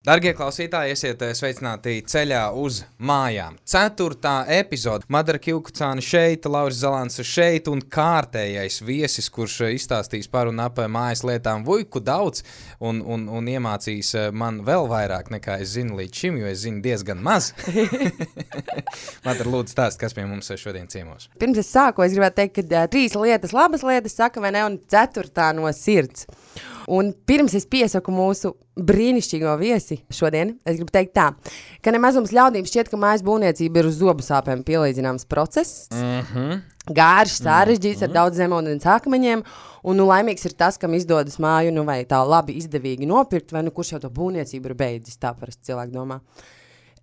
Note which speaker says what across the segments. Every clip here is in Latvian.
Speaker 1: Darbie klausītāji, esiet eh, sveicināti ceļā uz mājām. Ceturtā epizode. Madara Kilkucāna šeit, Lauris Zalants šeit un kārtējais viesis, kurš eh, izstāstīs par un ap mājas lietām vuiku daudz un, un, un iemācīs eh, man vēl vairāk nekā es zinu līdz šim, jo es zinu diezgan maz. Madara, lūdzu, stāst, kas pie mums šodien ciemos.
Speaker 2: Pirms es sāku, es gribētu teikt, ka trīs lietas, labas lietas, saka, vai ne, un ceturtā no sirds. Un pirms es piesaku mūsu brīnišķīgo viesi šodien, es gribu teikt tā, ka nemazums ļaudīm šķiet, ka mājas būvniecība ir uz zobu sāpēm pielīdzināms process. Mm -hmm. Gārš, sarežģīts, mm -hmm. ar daudz zemūdens akmeņiem, un nu, laimīgs ir tas, kam izdodas māju, nu vai tā labi izdevīgi nopirkt, vai nu kurš jau to būvniecību ir beidzis, tā parasti cilvēki domā.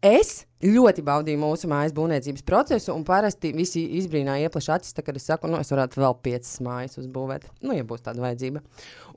Speaker 2: Es ļoti baudīju mūsu mājas būvniecības procesu, un parasti visi izbrīnā ieplaši acis, tā, kad es saku, nu, es varētu vēl piecas mājas uzbūvēt, nu, ja būs tāda vajadzība.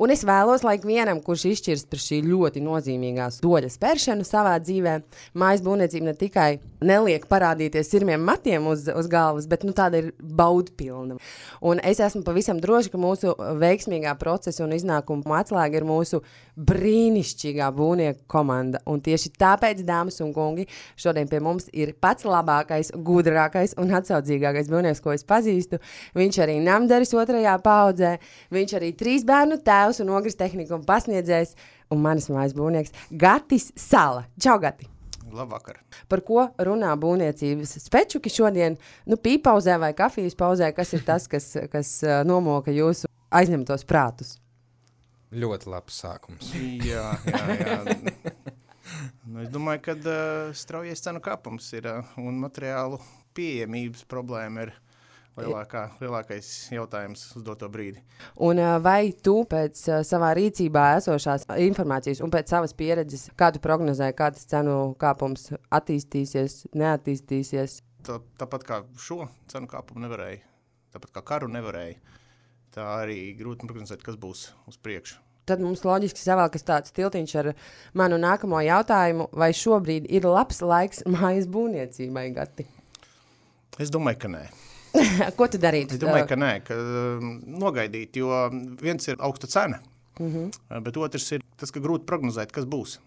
Speaker 2: Un es vēlos, lai vienam, kurš izšķirs par šī ļoti nozīmīgās doļas spēršanu savā dzīvē, mājas būvniecība ne tikai neliek parādīties sirmiem matiem uz, uz galvas, bet nu, tāda ir baudpilna. Un es esmu pavisam droši, ka mūsu veiksmīgā procesa un iznākuma atslēga ir mūsu brīnišķīgā būvnieka komanda. Un tieši tāpēc, dāmas un kungi, šodien pie mums ir pats labākais, gudrākais un atsaudzīgākais būvnieks, ko es pazīstu. Viņš arī namdaris otrajā paudzē, viņš arī trīs bērnu tēvs un ogres tehniku un pasniedzējs, un manis mājas būvnieks Gatis Sala. Čau, Gati!
Speaker 3: Labvakar.
Speaker 2: Par ko runā būvniecības spečuki šodien? Nu, pīpauzē vai kafijas pauzē, kas ir tas, kas, kas nomoka jūsu aizņemtos prātus?
Speaker 1: Ļoti labs sākums.
Speaker 3: jā, jā, jā. Nu, es domāju, ka uh, straujies cenu kāpums ir uh, un materiālu pieejamības problēma ir lielākā, lielākais jautājums uz doto brīdi.
Speaker 2: Un vai tu pēc savā rīcībā esošās informācijas un pēc savas pieredzes, kādu prognozēji, kāds cenu kāpums attīstīsies, neattīstīsies?
Speaker 3: Tā, tāpat kā šo cenu kāpumu nevarēja, tāpat kā karu nevarēja, tā arī grūti prognozēt, kas būs uz priekšu
Speaker 2: tad mums loģiski savēlkas tāds tiltiņš ar manu nākamo jautājumu, vai šobrīd ir labs laiks mājas būvniecībai, Gati?
Speaker 3: Es domāju, ka nē.
Speaker 2: Ko tu darītu?
Speaker 3: Es domāju, ka nē, ka um, nogaidīt, jo viens ir augsta cena, mm -hmm. bet otrs ir tas, ka grūti prognozēt, kas būs.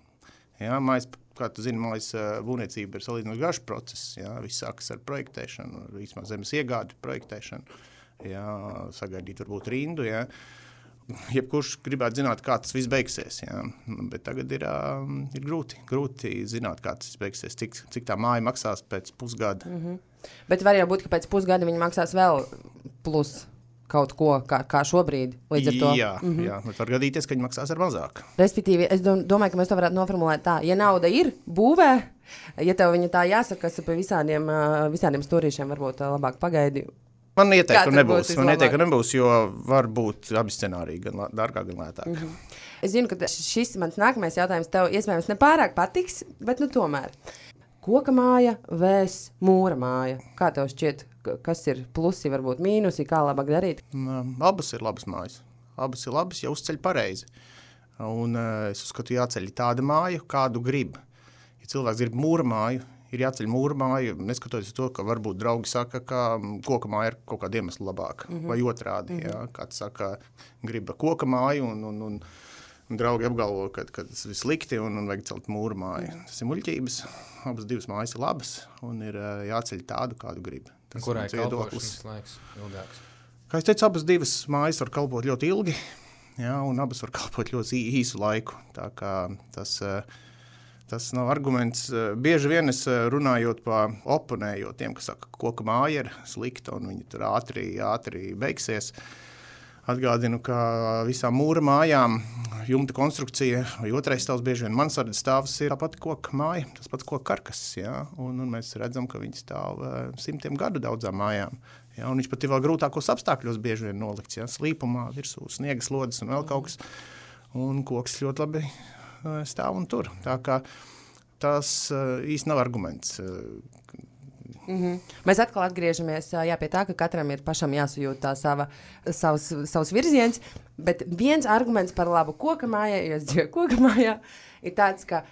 Speaker 3: Jā, mājas, kā tu zini, mājas uh, būvniecība ir salīdzinoši garš process. Jā, viss sākas ar projektēšanu, vismaz zemes iegādi projektēšanu, jā, sagaidīt varbūt rindu, jā. Uh, jebkurš gribētu zināt, kā tas viss beigsies. Jā. Bet tagad ir, uh, ir grūti, grūti zināt, kā tas beigsies, cik, cik tā māja maksās pēc pusgada. Mm -hmm.
Speaker 2: Bet var jau būt, ka pēc pusgada viņi maksās vēl plus. Kaut ko kā, kā šobrīd.
Speaker 3: Jā, mm -hmm. jā, bet var gadīties, ka viņi maksās ar mazāk.
Speaker 2: Respektīvi, es domāju, ka mēs to varētu noformulēt tā, ja nauda ir būvē, ja tev viņa tā jāsaka, kas par visādiem, visādiem stūrīšiem varbūt labāk pagaidi
Speaker 3: Man ieteiktu, nebūs, man ieteiktu, nebūs, jo var būt abi scenāriji, gan dārgāk, gan lētāk. Mm -hmm.
Speaker 2: Es zinu, ka šis mans nākamais jautājums tev iespējams nepārāk patiks, bet nu tomēr. Koka māja vēs mūra māja. Kā tev šķiet, kas ir plusi, varbūt mīnusi, kā labāk darīt?
Speaker 3: Um, abas ir labas mājas. Abas ir labas, ja uzceļ pareizi. Un uh, es uzskatu, jāceļ tāda māja, kādu grib. Ja cilvēks grib mūra māju, ir jāceļ mūra māja, neskatoties to, ka varbūt draugi saka, ka koka māja ir kaut kāda iemesla labāka, mm -hmm. vai otrādi. Mm -hmm. jā, kāds saka, grib koka māju, un, un, un, un draugi apgalvo, ka, ka tas ir slikti un, un vajag celt mūra māju. Mm -hmm. Tas ir muļķības. Abas divas mājas ir labas un ir jāceļ tādu, kādu grib.
Speaker 1: Tas Kurai ir viedoklis?
Speaker 3: Kā es teicu, abas divas mājas var kalpot ļoti ilgi, jā, un abas var kalpot ļoti īsu laiku. Tā kā tas uh, Tas nav arguments. Eh, bieži vien es eh, runājot par oponējot tiem, kas saka, ka koka māja ir slikta un viņi tur ātri, ātri beigsies. Atgādinu, ka visām mūra mājām jumta konstrukcija vai otrais stāvs, bieži vien mansardas stāvs ir tāpat koka māja, tas pats koka karkas. Ja? Un, un mēs redzam, ka viņi stāv uh, simtiem gadu daudzām mājām. Ja? Un viņš pat ir vēl grūtākos apstākļos bieži vien nolikts, ja? slīpumā, virsū, sniegas lodes un vēl kaut kas. Un koks ļoti labi Eh, stāv un tur. Tā kā tas eh, īsti nav arguments.
Speaker 2: Mm -hmm. Mēs atkal atgriežamies jā, pie tā, ka katram ir pašam jāsajūt tā sava, savs, savs virziens. Bet viens arguments par labu koku mājā, jo es dzīvoju koku mājā, ir tāds, ka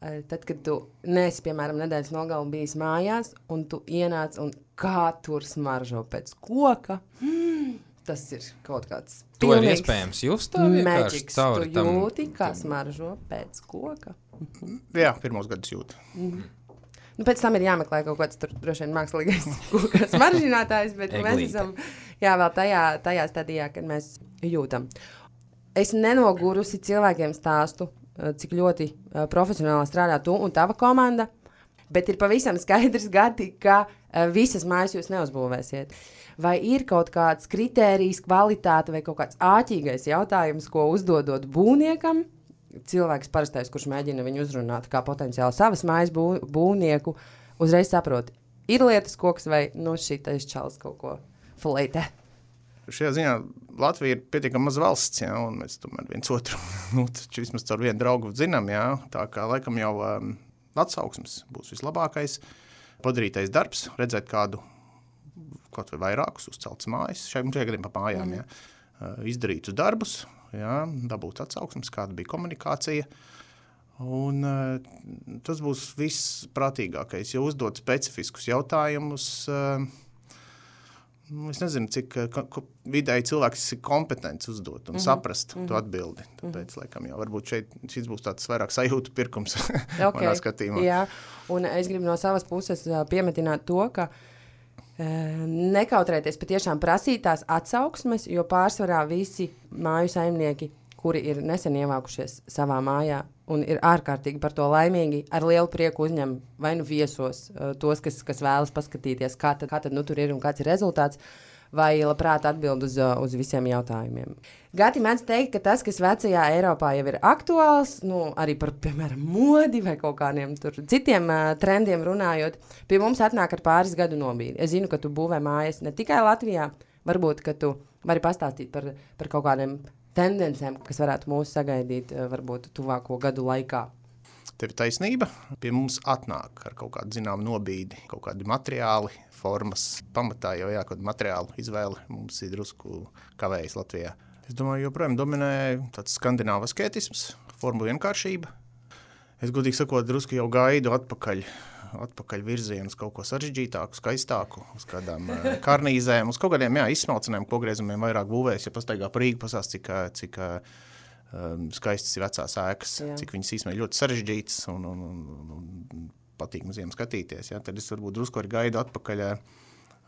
Speaker 2: tad, kad tu nesi, piemēram, nedēļas nogalē bijis mājās, un tu ienāc un kā tur smaržo pēc koka. Mm, tas ir kaut kāds
Speaker 1: To ir iespējams just tā cauri
Speaker 2: tu
Speaker 1: tam.
Speaker 2: jūti, kā smaržo pēc koka.
Speaker 3: Jā, pirmos gadus jūt.
Speaker 2: Nu, pēc tam ir jāmeklē kaut kāds tur droši vien mākslīgais kokas maržinātājs, bet mēs esam jā, vēl tajā, tajā stadijā, kad mēs jūtam. Es nenogurusi cilvēkiem stāstu, eh, cik ļoti eh, profesionāli strādā tu un tava komanda, bet ir pavisam skaidrs gadi, ka eh, visas mājas jūs neuzbūvēsiet. Vai ir kaut kāds kritērijs, kvalitāte vai kaut kāds āķīgais jautājums, ko uzdodot būvniekam, cilvēks parastais, kurš mēģina viņu uzrunāt kā potenciāli savas mājas bū, būvnieku, uzreiz saprot, ir lietas koks vai no šī taisa čels kaut ko fleite.
Speaker 3: Šajā ziņā Latvija ir pietiekami maza valsts, jā, un mēs tomēr viens otru nu, vismaz caur vienu draugu zinām. Jā, tā kā laikam jau um, atsauksmes būs vislabākais, padarītais darbs, redzēt kādu kaut vai vairākus uzceltas mājas, šeit mums gadījumā pa mājām, jā, uh, izdarītus darbus, jā, dabūt atsauksmes, kāda bija komunikācija. Un, uh, tas būs viss prātīgākais, jo uzdot specifiskus jautājumus. Uh, Nu, Es nezinu, cik vidēji cilvēks ir kompetents uzdot un mm -hmm. saprast mm -hmm. to atbildi. Tāpēc, laikam, jau varbūt šeit šis būs tāds vairāk sajūtu pirkums okay. manā skatījumā.
Speaker 2: Jā, un es gribu no savas puses piemetināt to, ka e, nekautrēties patiešām prasīt tās atsauksmes, jo pārsvarā visi māju saimnieki, kuri ir nesen ievākušies savā mājā un ir ārkārtīgi par to laimīgi, ar lielu prieku uzņem vai nu viesos ā, tos, kas, kas vēlas paskatīties, kā tad, kā tad nu tur ir un kāds ir rezultāts. Vai labprāt atbild uz, uz visiem jautājumiem. Gati mēdz teikt, ka tas, kas vecajā Eiropā jau ir aktuāls, nu, arī par, piemēram, modi vai kaut kādiem citiem uh, trendiem runājot, pie mums atnāk ar pāris gadu nobīdi. Es zinu, ka tu būvē mājas ne tikai Latvijā, varbūt, ka tu vari pastāstīt par, par kaut kādiem tendencēm, kas varētu mūs sagaidīt uh, varbūt tuvāko gadu laikā.
Speaker 3: Tev ir taisnība. Pie mums atnāk ar kaut kādu zināmu nobīdi, kaut kādi materiāli, formas. Pamatā jau jā, kaut kāda materiāla izvēle mums ir drusku kavējas Latvijā. Es domāju, joprojām dominē tāds skandināvu asketisms, formu vienkāršība. Es godīgi sakot, drusku jau gaidu atpakaļ. Atpakaļ virzienā uz kaut ko sarežģītāku, skaistāku, uz kādām eh, karnīzēm, uz kaut kādiem jā, izsmalcinājumiem, ko griezumiem vairāk būvēs. Ja pastaigā par Rīgu pasās, cik, ā, cik um, skaistas ir vecās ēkas,
Speaker 2: Jā.
Speaker 3: cik viņas īstenībā ļoti sarežģītas un, un, un, un, un patīk maziem skatīties. Ja? Tad es varbūt drusku arī gaidu atpakaļ ā,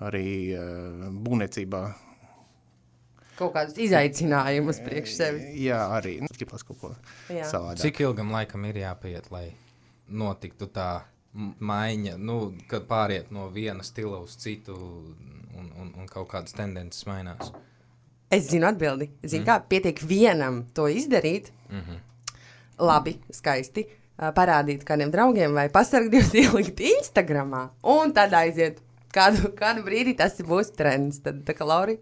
Speaker 3: arī uh, būvniecībā.
Speaker 2: Kaut kādus izaicinājumus priekš sevis.
Speaker 3: Jā, arī nu, gribas kaut ko savādāk.
Speaker 1: Cik ilgam laikam ir jāpiet, lai notiktu tā maiņa, nu, kad pāriet no viena stila uz citu un, un, un kaut kādas tendences mainās?
Speaker 2: Es zinu atbildi. Zinu, mm. kā pietiek vienam to izdarīt. Mm -hmm. Labi, skaisti. Parādīt kādiem draugiem vai pasargāt, ielikt Instagram. Un tad aiziet. Kādu, kādu brīdi tas būs trends. Tad, tā kā Lauri,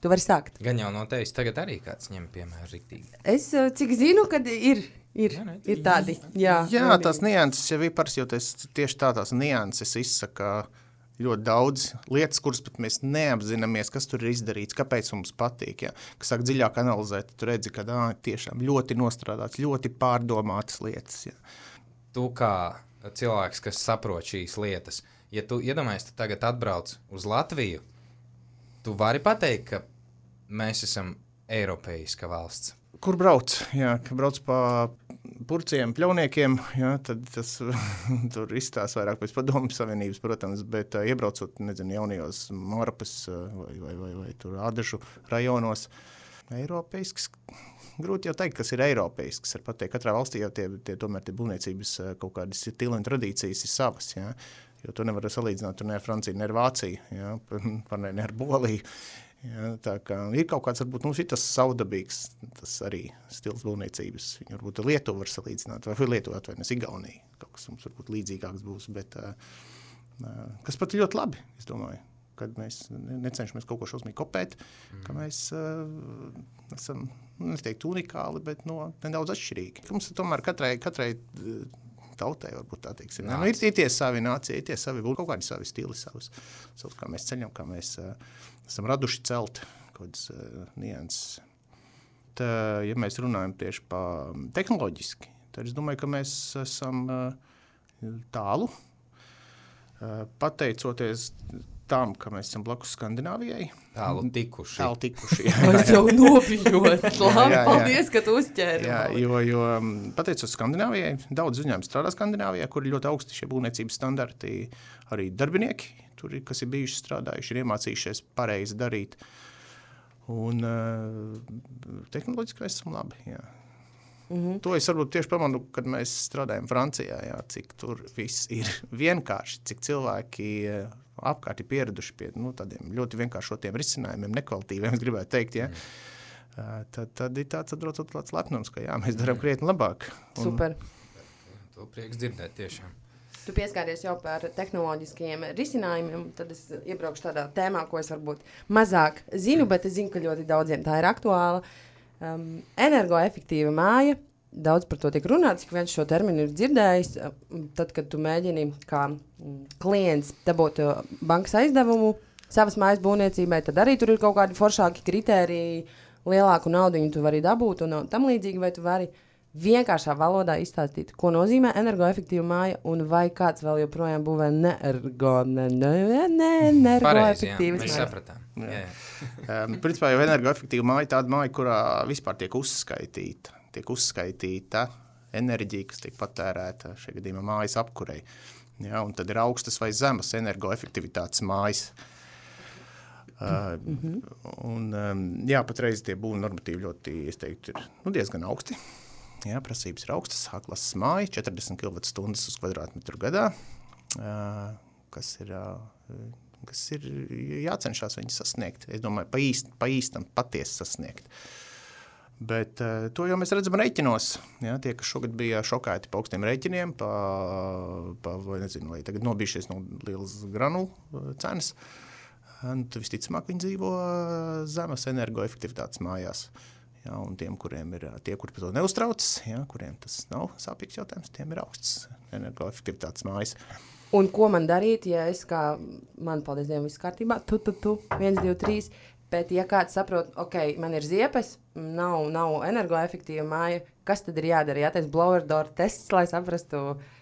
Speaker 2: tu vari sākt.
Speaker 1: Gan jau no tevis tagad arī kāds ņem piemēru riktīgi.
Speaker 2: Es cik zinu, kad ir, ir,
Speaker 1: Jā, ne,
Speaker 2: ir tādi. Jā,
Speaker 3: Jā, tās nianses jau ir parasti, jo tas tieši tā tās nianses izsaka ļoti daudz lietas, kuras pat mēs neapzināmies, kas tur ir izdarīts, kāpēc mums patīk. Ja? Kas sāk dziļāk analizēt, tu redzi, ka tā tiešām ļoti nostrādāts, ļoti pārdomātas lietas. Ja?
Speaker 1: Tu kā cilvēks, kas saprot šīs lietas, ja tu iedomājies, tu tagad atbrauc uz Latviju, tu vari pateikt, ka mēs esam Eiropeiska valsts.
Speaker 3: Kur brauc? Jā, brauc pa purciem, pļauniekiem, jā, tad tas tur izstāsta vairāk pēc padomju savienības, protams, bet uh, iebraucot, nezinu, jaunajos Marapas uh, vai, vai, vai, vai tur Ādažu rajonos, Eiropeisks, grūti jau teikt, kas ir Eiropeisks. Ar pateikt, katrā valstī jau tie, tie tomēr tie būvniecības kaut kādas stili un tradīcijas ir savas, jā. Jo to nevar salīdzināt ne ar Franciju, ne ar Vāciju, jā, ne ar Boliju. Ja, tā kā ir kaut kāds, varbūt, nu, tas savdabīgs, tas arī stils būvniecības. Viņu varbūt ar Lietuvu var salīdzināt, vai Lietuvu atvainojas Igauniju. Kaut kas mums varbūt līdzīgāks būs, bet kas pat ir ļoti labi, es domāju. Kad mēs ne- necenšamies kaut ko šausmīgi kopēt, mm. ka mēs uh, esam, nu, neteiktu unikāli, bet no, nedaudz atšķirīgi. Mums ir tomēr katrai, katrai tautai, varbūt tā teiksim. Nu, ir, ir tie savi nācija, ir tie savi, kaut kādi savi stili, savus, savus, kā mēs ceļam, kā mēs uh, esam raduši celt kaut kādas uh, nianses. Tā, ja mēs runājam tieši par tehnoloģiski, tad es domāju, ka mēs esam uh, tālu. Uh, pateicoties tam, ka mēs esam blakus Skandināvijai.
Speaker 1: Tālu tikuši.
Speaker 3: Tālu tikuši. Jā,
Speaker 2: Es jau nobijos.
Speaker 3: Jā,
Speaker 2: Labi,
Speaker 3: jā, jā.
Speaker 2: paldies, ka tu uzķēri.
Speaker 3: jā, jo, jo mm, pateicoties Skandināvijai, daudz uzņēmumu strādā Skandināvijā, kur ir ļoti augsti šie būvniecības standarti. Arī darbinieki, tur, ir, kas ir bijuši strādājuši, ir iemācījušies pareizi darīt. Un uh, tehnoloģiski mēs esam labi. Jā. Mm -hmm. To es varbūt tieši pamanu, kad mēs strādājam Francijā, jā, cik tur viss ir vienkārši, cik cilvēki eh, apkārt ir pieraduši pie nu, tādiem ļoti vienkāršotiem risinājumiem, nekvalitīviem, gribētu teikt. Ja. Mm. Tad, tad ir tāds atrodas tāds lepnums, ka jā, mēs darām krietni labāk. Un,
Speaker 2: Super.
Speaker 1: To prieks dzirdēt tiešām.
Speaker 2: Tu pieskāries jau par tehnoloģiskiem risinājumiem, tad es iebraukšu tādā tēmā, ko es varbūt mazāk zinu, bet es zinu, ka ļoti daudziem tā ir aktuāla. Um, energoefektīva māja. Daudz par to tiek runāts, cik viens šo terminu ir dzirdējis. Um, Tad, kad tu mēģini kā mm, klients dabūt uh, bankas aizdevumu savas mājas būvniecībai, tad arī tur ir kaut kādi foršāki kriteriji, lielāku naudu tu vari dabūt un uh, tam līdzīgi, vai tu vari vienkāršā valodā izstāstīt, ko nozīmē energoefektīva māja un vai kāds vēl joprojām būvē neergo, ne.
Speaker 1: Jā.
Speaker 3: Um, principā jau energoefektīva māja ir tāda māja, kurā vispār tiek uzskaitīta, tiek uzskaitīta enerģija, kas tiek patērēta šajā gadījumā mājas apkurei. Ja, un tad ir augstas vai zemas energoefektivitātes mājas. Uh, mm -hmm. un, um, jā, patreiz tie būvniecības normatīvi ļoti, es teiktu, ir nu, diezgan augsti. Jā, prasības ir augstas. A-klases māja, 40 kWh uz kvadrātmetru gadā, uh, kas ir uh, kas ir jācenšas viņu sasniegt. Es domāju, pa, īst, pa īstam patiesi sasniegt. Bet uh, to jau mēs redzam rēķinos. Ja, tie, kas šogad bija šokēti par augstiem rēķiniem, pa, pa, vai nezinu, vai tagad nobijušies no lielas granulu uh, cenas, uh, nu, tad visticamāk viņi dzīvo uh, zemes energoefektivitātes mājās. Ja, un tiem, kuriem ir uh, tie, kuri par to neuztraucas, ja, kuriem tas nav sāpīgs jautājums, tiem ir augsts energoefektivitātes mājas.
Speaker 2: Un ko man darīt, ja es kā, man paldies Dievam, viss kārtībā, tu, tu, tu, viens, divi, trīs, bet ja kāds saprot, ok, man ir ziepes, nav, nav energoefektīva māja, kas tad ir jādara? Jātais blower door tests, lai saprastu, eh,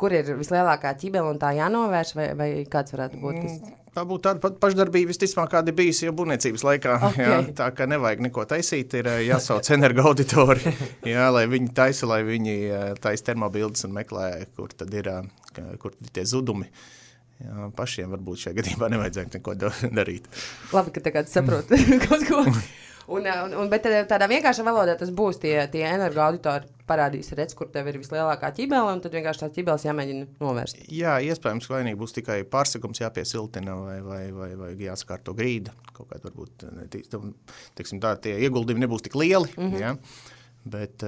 Speaker 2: kur ir vislielākā ķibela un tā jānovērš, vai, vai kāds varētu būt tas?
Speaker 3: Tā būtu tāda pat pašdarbība, visticamāk, kāda bijusi jau būvniecības laikā.
Speaker 2: Ok.
Speaker 3: Jā, tā kā nevajag neko taisīt, ir eh, jāsauc energoauditori, jā, lai viņi taisa, lai viņi eh, taisa termobildes un meklē, kur tad ir, eh, kur ir tie zudumi. Jā, pašiem varbūt šajā gadījumā nevajadzētu neko da- darīt.
Speaker 2: Labi, ka tagad saprot kaut ko. Un, eh, un, un, bet tad tādā vienkāršā valodā tas būs tie, tie energoauditori parādīs, redz, kur tev ir vislielākā ķibela, un tad vienkārši tās ķibeles jāmēģina novērst.
Speaker 3: Jā, iespējams, ka vainīgi būs tikai pārsegums jāpiesiltina vai, vai, vai, vai jāsakārto grīda. Kaut kādā varbūt ne, tī- tam, teiksim, tā, tie ieguldījumi nebūs tik lieli, mm -hmm. jā, bet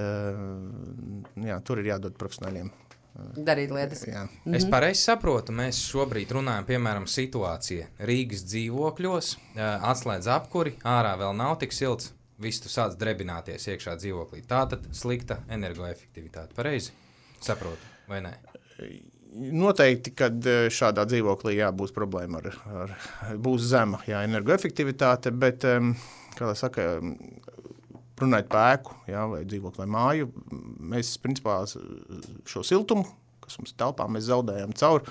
Speaker 3: jā, tur ir jādod profesionāļiem.
Speaker 2: Darīt lietas.
Speaker 3: Jā.
Speaker 1: -hmm. Es pareizi saprotu, mēs šobrīd runājam, piemēram, situācija Rīgas dzīvokļos, atslēdz apkuri, ārā vēl nav tik silts, viss tu sāc drebināties iekšā dzīvoklī. Tā tad slikta energoefektivitāte. Pareizi saprotu, vai ne?
Speaker 3: Noteikti, kad šādā dzīvoklī jā, būs problēma ar, ar būs zema jā, energoefektivitāte, bet, kā lai saka, runājot par ēku jā, vai dzīvokli vai māju, mēs principā šo siltumu, kas mums telpā, mēs zaudējam caur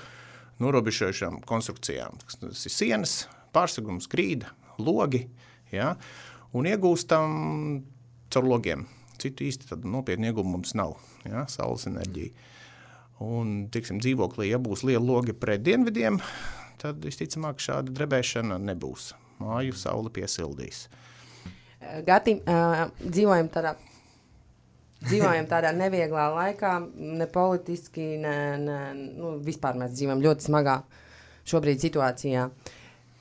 Speaker 3: norobežojušām konstrukcijām. Tas ir sienas, pārsegums, grīda, logi, jā, un iegūstam caur logiem. Citu īsti nopietnu iegūmu mums nav, jā, saules enerģija. Un, tiksim, dzīvoklī, ja būs liela loga pret dienvidiem, tad visticamāk šāda drebēšana nebūs. Māju saule piesildīs.
Speaker 2: Eh, Gati, uh, dzīvojam tādā. Dzīvojam tādā nevieglā laikā, ne politiski, ne, ne nu, vispār mēs dzīvojam ļoti smagā šobrīd situācijā.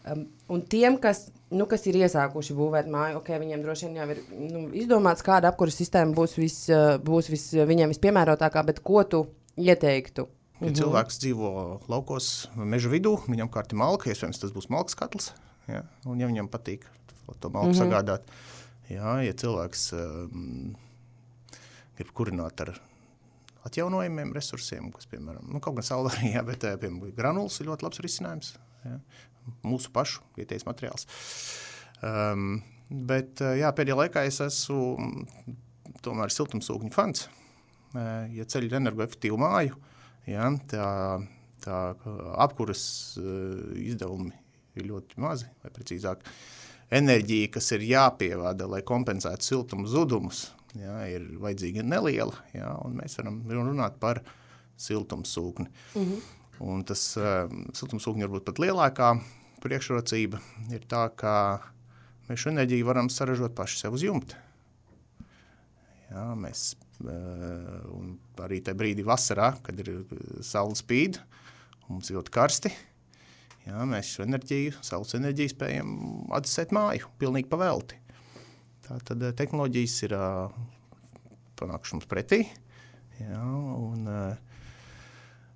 Speaker 2: Um, un tiem, kas, nu, kas ir iesākuši būvēt māju, ok, viņiem droši vien jau ir nu, izdomāts, kāda apkuras sistēma būs, vis, būs vis, viņiem vispiemērotākā, bet ko tu ieteiktu?
Speaker 3: Ja mhm. cilvēks dzīvo laukos, meža vidū, viņam kārt ir malka, iespējams, tas būs malks katls. Ja? Un, ja viņam patīk to malku mhm. sagādāt, jā, ja cilvēks um, grib kurināt ar atjaunojumiem resursiem, kas, piemēram, nu, kaut gan saulē, jā, bet, eh, piemēram, granulas ir ļoti labs risinājums. Jā. Mūsu pašu vietējais materiāls. Um, bet, eh, jā, pēdējā laikā es esmu mm, tomēr siltumsūkņu fans. Eh, Ja ceļ energoefektīvu māju, jā, tā, tā apkuras izdevumi ir ļoti mazi, vai precīzāk, enerģija, kas ir jāpievada, lai kompensētu siltuma zudumus, jā, ir vajadzīga neliela, jā, un mēs varam runāt par siltumsūkni. Mm -hmm. Un tas uh, siltumsūkņi varbūt pat lielākā priekšrocība ir tā, ka mēs šo enerģiju varam saražot paši sev uz jumta. Jā, mēs uh, arī tajā brīdī vasarā, kad ir saule spīd, mums ir ļoti karsti, Jā, mēs šo enerģiju, saules enerģiju spējam atdzesēt māju, pilnīgi pavelti. Tā tad eh, tehnoloģijas ir panākušas mums pretī. Jā, un,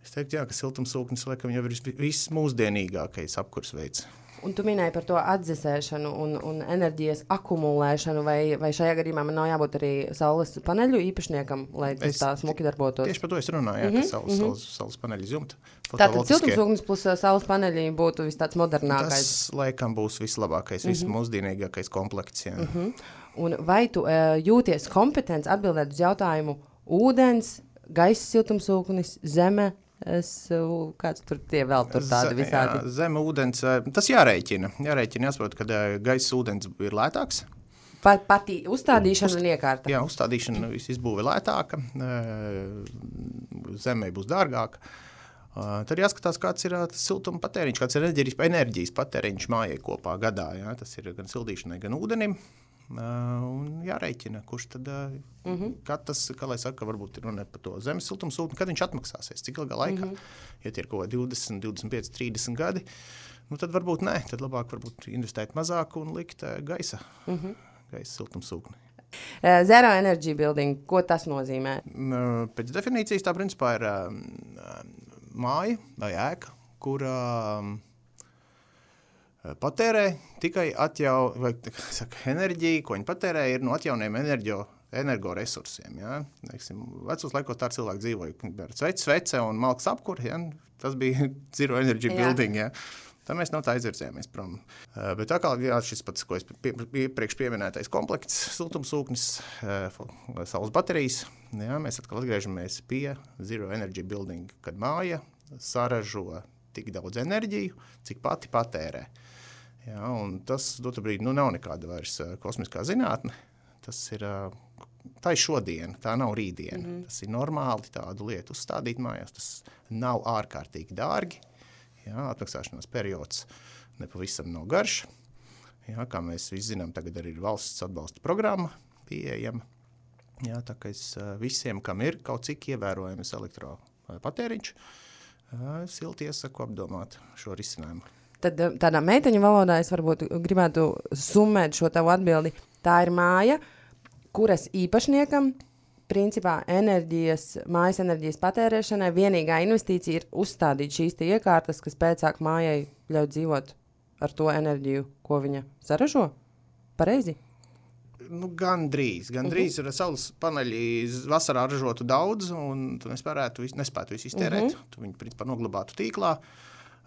Speaker 3: es teiktu, jā, ka siltumsūknis laikam jau ir viss mūsdienīgākais apkurs veids.
Speaker 2: Un tu minēji par to atdzesēšanu un, un enerģijas akumulēšanu, vai, vai šajā gadījumā man nav jābūt arī saules paneļu īpašniekam, lai tas tā smuki darbotos?
Speaker 3: Tieši par to es runāju, jā, mm -hmm, ka saules, mm -hmm. saules, saules paneļi izjumta.
Speaker 2: Tātad siltumsūknis plus uh, saules paneļi būtu vis tāds modernākais.
Speaker 3: Tas, laikam, būs vislabākais, mm -hmm. vismūsdienīgākais komplekts, jā. Mm -hmm.
Speaker 2: Un vai tu uh, jūties kompetents atbildēt uz jautājumu ūdens, gaisa siltumsūknis, zeme, Es, kāds tur tie vēl tur tādi visādi?
Speaker 3: Jā, zem ūdens, tas jārēķina. Jārēķina, jāsaprot, ka gaisa ūdens ir lētāks.
Speaker 2: Pat, pati uzstādīšana Uz, un iekārta.
Speaker 3: Jā, uzstādīšana izbūve lētāka, zemē būs dārgāka. Tad jāskatās, kāds ir tas siltuma patēriņš, kāds ir enerģijas patēriņš mājai kopā gadā. Jā. Tas ir gan sildīšanai, gan ūdenim. Un jārēķina, kurš tad mm -hmm. katrs, kā lai saka, varbūt ir runa par to zemes siltumsūkni, kad viņš atmaksāsies, cik ilgā laikā. Mm -hmm. Ja tie ir kaut kādi 20, 25, 30 gadi, nu tad varbūt nē, tad labāk varbūt investēt mazāk un likt uh, gaisa, mm -hmm. gaisa siltumsūkni.
Speaker 2: Zero energy building, ko tas nozīmē?
Speaker 3: Pēc definīcijas tā principā ir māja vai ēka, kur uh, patērē tikai atjau, vai, saka, enerģiju, ko viņi patērē, ir no atjaunojumiem enerģio, energoresursiem. Ja? Teiksim, vecos laikos tā cilvēki dzīvoja ar svece un malks apkuri. Ja? Tas bija zero energy jā. building. Ja? Tā mēs no tā aizvirzījāmies prom. Uh, bet tā kā jā, šis pats, ko es iepriekš pieminētais komplekts, siltumsūknis, uh, saules baterijas, jā, mēs atkal atgriežamies pie zero energy building, kad māja saražo tik daudz enerģiju, cik pati patērē. Uh, Ja, tas dotu brīdi nu, nav nekāda vairs kosmiskā zinātne. Tas ir tā ir šodiena, tā nav rītdiena. Mm -hmm. Tas ir normāli tādu lietu uzstādīt mājās. Tas nav ārkārtīgi dārgi. Ja, atmaksāšanās periods nepavisam nav garš. Ja, kā mēs visi zinām, tagad arī ir valsts atbalsta programma pieejama. Ja, tā kā es visiem, kam ir kaut cik ievērojams elektropatēriņš, silti iesaku apdomāt šo risinājumu.
Speaker 2: Tad eh, tādā meiteņu valodā es varbūt gribētu summēt šo tavu atbildi. Tā ir māja, kuras īpašniekam principā enerģijas, mājas enerģijas patērēšanai vienīgā investīcija ir uzstādīt šīs iekārtas, kas pēcāk mājai ļauj dzīvot ar to enerģiju, ko viņa saražo. Pareizi?
Speaker 3: Nu, gan drīz. Gan drīz uh -huh. ir saules paneļi. Vasarā ražotu daudz, un tu nespētu, nespētu visu iztērēt. Uh -huh. Tu viņu principā noglabātu tīklā.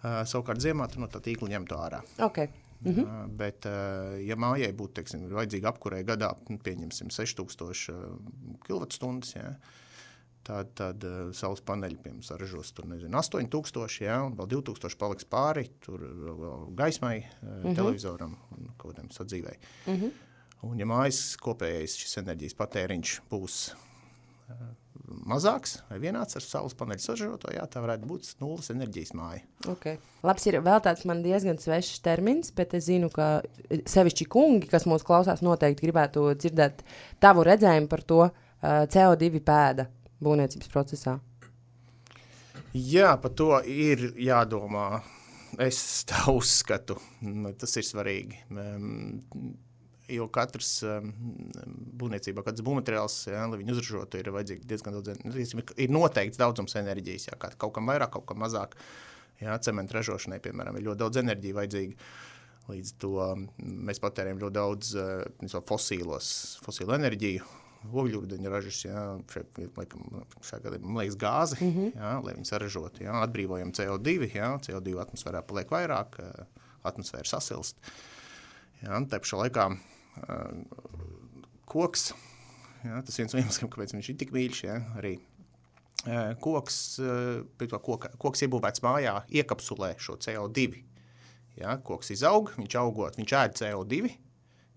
Speaker 3: Uh, savukārt ziemā tu no tā tīkla ņemtu ārā.
Speaker 2: Okay. Mm -hmm.
Speaker 3: uh, bet, uh, ja mājai būtu teiksim, vajadzīga apkurē gadā, nu, pieņemsim 6000 uh, kWh, ja, tad, tad uh, saules paneļi piemēram saražos tur, nezinu, 8000, ja, un vēl 2000 paliks pāri tur gaismai, mm -hmm. televizoram un kaut kādam sadzīvei. Mm -hmm. Un, ja mājas kopējais šis enerģijas patēriņš būs mazāks vai vienāds ar saules paneļu sažaroto, jā, tā varētu būt nulles enerģijas māja.
Speaker 2: Okay. Labs ir vēl tāds man diezgan svešs termins, bet es zinu, ka sevišķi kungi, kas mūs klausās, noteikti gribētu dzirdēt tavu redzējumu par to uh, CO2 pēda būvniecības procesā.
Speaker 3: Jā, par to ir jādomā. Es tā uzskatu, tas ir svarīgi. Um, jo katrs um, būvniecībā, kāds būvmateriāls, ja, lai viņu uzražotu, ir vajadzīgs diezgan daudz, ir noteikts daudzums enerģijas, ja, kaut kam vairāk, kaut kam mazāk. Ja, cementa ražošanai, piemēram, ir ļoti daudz enerģija vajadzīga. Līdz to um, mēs patērējam ļoti daudz uh, fosīlos, fosīlu enerģiju, ogļūdeņa ražas, laikam, šajā gadījumā, liekas, gāzi, mm -hmm. jā, lai viņi saražotu, jā, atbrīvojam CO2, jā, CO2 atmosfērā paliek vairāk, atmosfēra sasilst. Jā, tā pašā laikā koks. Ja, tas viens no iemesliem, kāpēc viņš ir tik mīļš. Ja, arī koks, koka, koks iebūvēts mājā, iekapsulē šo CO2. Ja, koks izaug, viņš augot, viņš ēd CO2.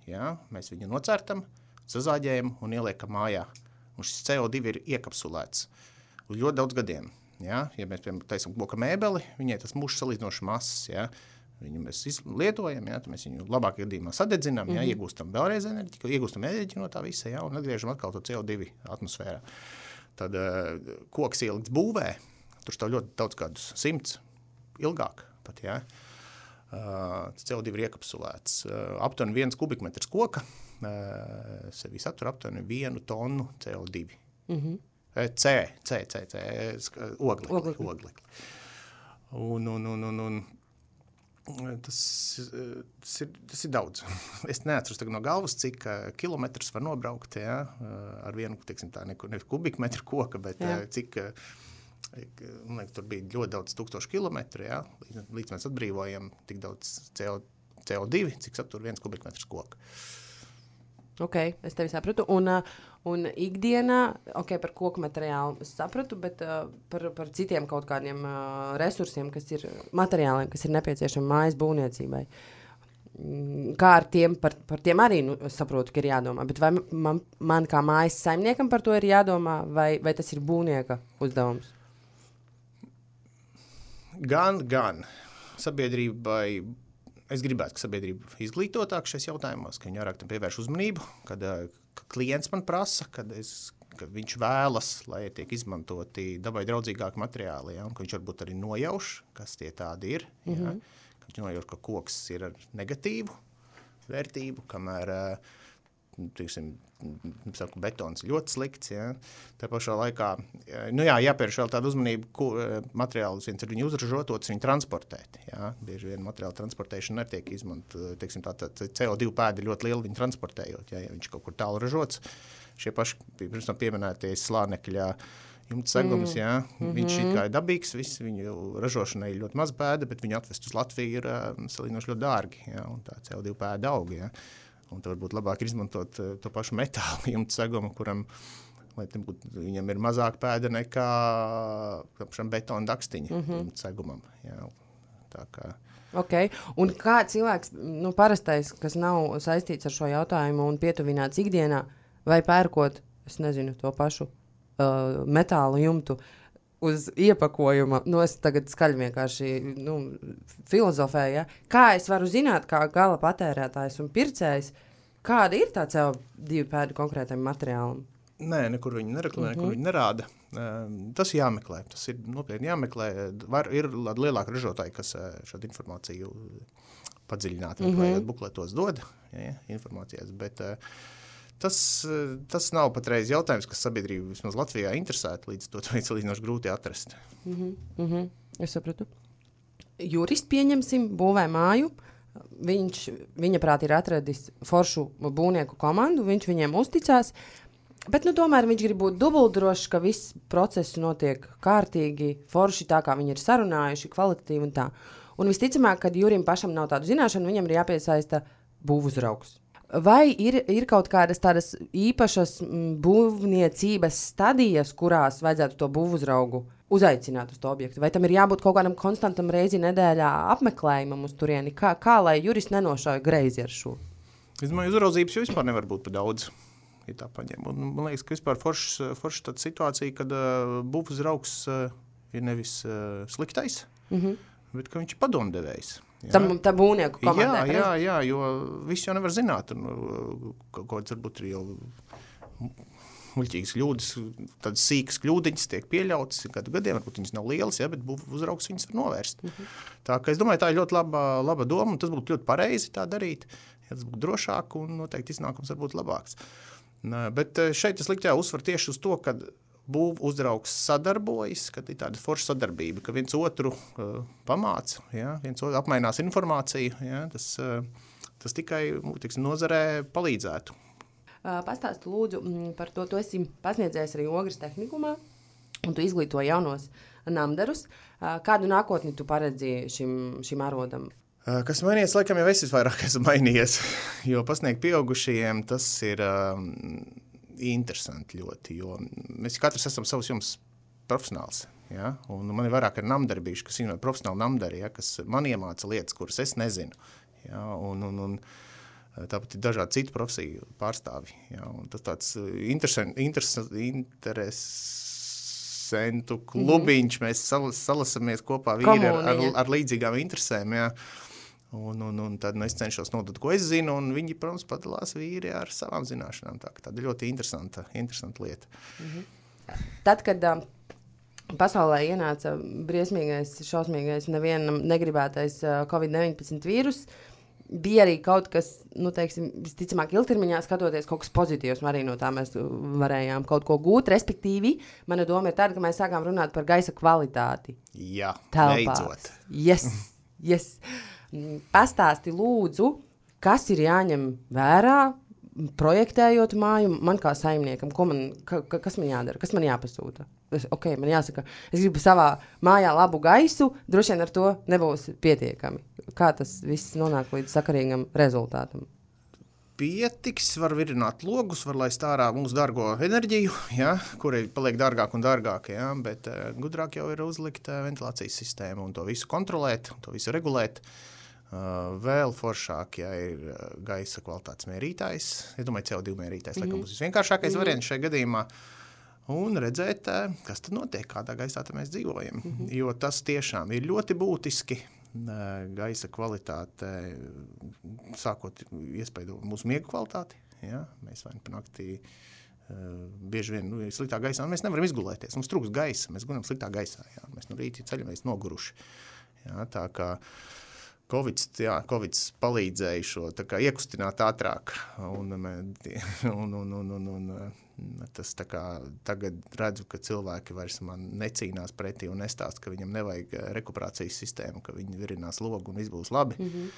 Speaker 3: Ja, mēs viņu nocertam, sazāģējam un ieliekam mājā. Un šis CO2 ir iekapsulēts uz ļoti daudz gadiem. Ja, ja mēs piemēram taisām koka mēbeli, viņai tas mūžs salīdzinoši mazs. Ja, Viņu mēs lietojam, ja, mēs viņu labākajā gadījumā sadedzinām, ja, mm -hmm. iegūstam vēlreiz enerģiju, iegūstam enerģiju no tā visa ja, un atgriežam atkal to CO2 atmosfērā. Tad uh, koks ielikts būvē, tur stāv ļoti daudz gadus, simts, ilgāk pat. Ja. Uh, CO2 ir iekapsulēts. Uh, aptuveni viens kubikmetrs koka uh, sevi satur aptuveni vienu tonu CO2. Mm -hmm. C, C, C, C, oglekli. oglekli. oglekli. Un, un, un, un, un Tas, tas, ir, tas ir daudz. Es neatceros no galvas, cik uh, kilometrus var nobraukt ja, uh, ar vienu teiksim, tā, ne, ne kubikmetru koka, bet Jā. uh, cik. Liekas, tur bija ļoti daudz tūkstošu kilometru, ja, līdz, līdz mēs atbrīvojam tik daudz CO, CO2, cik satur viens kubikmetrs koka.
Speaker 2: Ok, es tevi sapratu. Un, uh, Un ikdienā, ok, par koku materiālu sapratu, bet uh, par, par citiem kaut kādiem uh, resursiem, kas ir materiāliem, kas ir nepieciešami mājas būvniecībai. Mm, kā ar tiem, par, par tiem arī nu, saprotu, ka ir jādomā. Bet vai man, man kā mājas saimniekam par to ir jādomā, vai, vai tas ir būvnieka uzdevums?
Speaker 3: Gan, gan. Sabiedrībai es gribētu, ka sabiedrība izglītotāk šajos jautājumos, ka viņi vairāk tam pievērš uzmanību, kad, ka klients man prasa, kad es, ka viņš vēlas, lai tiek izmantoti dabai draudzīgāki materiāli, ja, un ka viņš varbūt arī nojauš, kas tie tādi ir. Ja, mm -hmm. Viņš nojauš, ka koks ir ar negatīvu vērtību, kamēr tiksim, saku, betons ļoti slikts. Ja. Tā pašā laikā nu jā, jāpievērš vēl tāda uzmanība, ko materiālus viens ir viņu uzražot, otrs viņu transportēt. Ja. Bieži vien materiālu transportēšana netiek izmantota. Tā, tā, CO2 pēda ļoti liela viņa transportējot, ja, ja viņš kaut kur tālu ražots. Šie paši pirms tam pieminētie slānekļi. Jumta segums, mm. mm -hmm. viņš ir dabīgs, viss viņu ražošanai ir ļoti maz pēda, bet viņu atvest uz Latviju ir uh, salīdzinoši ļoti dārgi. Jā, tā CO2 pēda aug. Jā. Un tad varbūt labāk ir izmantot uh, to pašu metālu jumta segumu, kuram būt, viņam ir mazāk pēda nekā šam betona dakstiņa mm -hmm. segumam. Jā, tā kā.
Speaker 2: Okay. Un kā cilvēks, nu, parastais, kas nav saistīts ar šo jautājumu un pietuvināts ikdienā, vai pērkot, es nezinu, to pašu uh, metālu jumtu, uz iepakojuma, nu, es tagad skaļi vienkārši nu, filozofēju, ja? kā es varu zināt, kā gala patērētājs un pircējs, kāda ir tā CO2 pēda konkrētam materiālam?
Speaker 3: Nē, nekur viņi nereklamē, mm -hmm. nekur viņi nerāda. Tas ir jāmeklē. Tas ir nopietni jāmeklē. Var, ir lielāki ražotāji, kas šādu informāciju padziļināti mm -hmm. bukletos dod ja, informācijas. Bet, uh, tas, tas nav patreiz jautājums, kas sabiedrību vismaz Latvijā interesētu. Līdz to ir salīdzinoši grūti atrast.
Speaker 2: Mm -hmm. Mm -hmm. Es sapratu. Jurists pieņemsim, būvē māju. Viņš, viņa prāt, ir atradis foršu būvnieku komandu, viņš viņiem uzticās. Bet, nu, tomēr viņš grib būt dubultdrošs, ka viss process notiek kārtīgi, forši tā, kā viņi ir sarunājuši, kvalitatīvi un tā. Un visticamāk, kad Jurim pašam nav tādu zināšanu, viņam ir jāpiesaista būvuzraugs. Vai ir, ir kaut kādas tādas īpašas m, būvniecības stadijas, kurās vajadzētu to būvuzraugu uzaicināt uz to objektu? Vai tam ir jābūt kaut kādam konstantam reizi nedēļā apmeklējumam uz turieni? Kā, kā lai jurists nenošauj greizi ar šo?
Speaker 3: Es domāju, uzraudzības jau vispār nevar būt par daudz ja man liekas, ka vispār forša forš situācija, kad uh, būvuzraugs uh, ir nevis uh, sliktais, mm -hmm. bet viņš ir padomdevējs.
Speaker 2: Tam tā būvnieku komandai.
Speaker 3: Jā, jā, jā, jo viss jau nevar zināt. Un, kaut kāds varbūt ir jau muļķīgas kļūdas, tādas sīkas kļūdiņas tiek pieļautas gadu gadiem. Varbūt viņas nav lielas, ja, bet uzraugs viņas var novērst. Mm -hmm. Tā, es domāju, tā ir ļoti laba, laba doma, un tas būtu ļoti pareizi tā darīt. Ja tas būtu drošāk un noteikti iznākums var būt labāks. Bet eh, šeit es liktu uzsvaru tieši uz to, ka būvniecības uzraugs sadarbojas, ka ir tāda forša sadarbība, ka viens otru uh, pamāca, ja, viens otru apmainās informāciju. Ja, tas, uh, tas tikai tiksim, nozarē palīdzētu.
Speaker 2: Uh, Pastāstiet, lūdzu, mm, par to. Tu esi pasniedzējis arī Ogres tehnikumā, un tu izglīto jaunos namdarus. Uh, kādu nākotni tu paredzi šim, šim arodam?
Speaker 3: Kas mainījies, laikam jau es vairāk esmu mainījies. Jo pasniegt pieaugušajiem tas ir um, interesanti ļoti. Jo mēs katrs esam savs jums profesionāls. Ja? Un man ir vairāk ar namdarbīšu, kas ir profesionāli namdari, ja? kas man iemāca lietas, kuras es nezinu. Ja? Un, un, un, Tāpat ir dažādi citu profesiju pārstāvji. Ja? Tas tāds interesants, interes, interesantu klubiņš. Mm -hmm. Mēs sal, salasamies kopā ar, ar, ar līdzīgām interesēm. Ja? Un, un, un tad nu, es cenšos nodot, ko es zinu, un viņi, protams, padalās vīri ar savām zināšanām. Tā, tā ir ļoti interesanta, interesanta lieta.
Speaker 2: -hmm. Tad, kad uh, pasaulē ienāca briesmīgais, šausmīgais, nevienam negribētais uh, Covid-19 vīruss, bija arī kaut kas, nu, teiksim, visticamāk, ilgtermiņā skatoties, kaut kas pozitīvs. Arī no tā mēs varējām kaut ko gūt. Respektīvi, mana doma ir tāda, ka mēs sākām runāt par gaisa kvalitāti.
Speaker 3: Jā, beidzot.
Speaker 2: Yes, yes. Pastāsti lūdzu, kas ir jāņem vērā, projektējot māju, man kā saimniekam, man, ka, kas man jādara, kas man jāpasūta. Es, okay, man jāsaka, es gribu savā mājā labu gaisu, droši vien ar to nebūs pietiekami. Kā tas viss nonāk līdz sakarīgam rezultātam?
Speaker 3: Pietiks, var virināt logus, var laist ārā mūsu dārgo enerģiju, ja, kurai paliek dārgāk un dārgāk. Ja, bet uh, gudrāk jau ir uzlikt uh, ventilācijas sistēmu un to visu kontrolēt, to visu regulēt. Uh, vēl foršāk, ja ir uh, gaisa kvalitātes mērītājs. Es domāju, CO2 mērītājs mm -hmm. būs visvienkāršākais mm -hmm. variants šajā gadījumā. Un redzēt, uh, kas tur notiek, kādā gaisā mēs dzīvojam. Mm -hmm. Jo tas tiešām ir ļoti būtiski. Gaisa kvalitāte, sākot iespaido mūsu miega kvalitāti. Ja? Mēs vai nu naktī bieži vien nu, sliktā gaisā mēs nevaram izgulēties. Mums trūks gaisa, mēs guļam sliktā gaisā. Ja? Mēs no rīta ceļamies noguruši. Ja? Tā kā Covid, jā, Covid palīdzēja šo kā, iekustināt ātrāk. Un, un, un, un, un, un, tas kā, tagad redzu, ka cilvēki vairs necīnās pretī un nestāsta, ka viņam nevajag rekuperācijas sistēmu, ka viņi virinās logu un viss būs labi. Mm -hmm.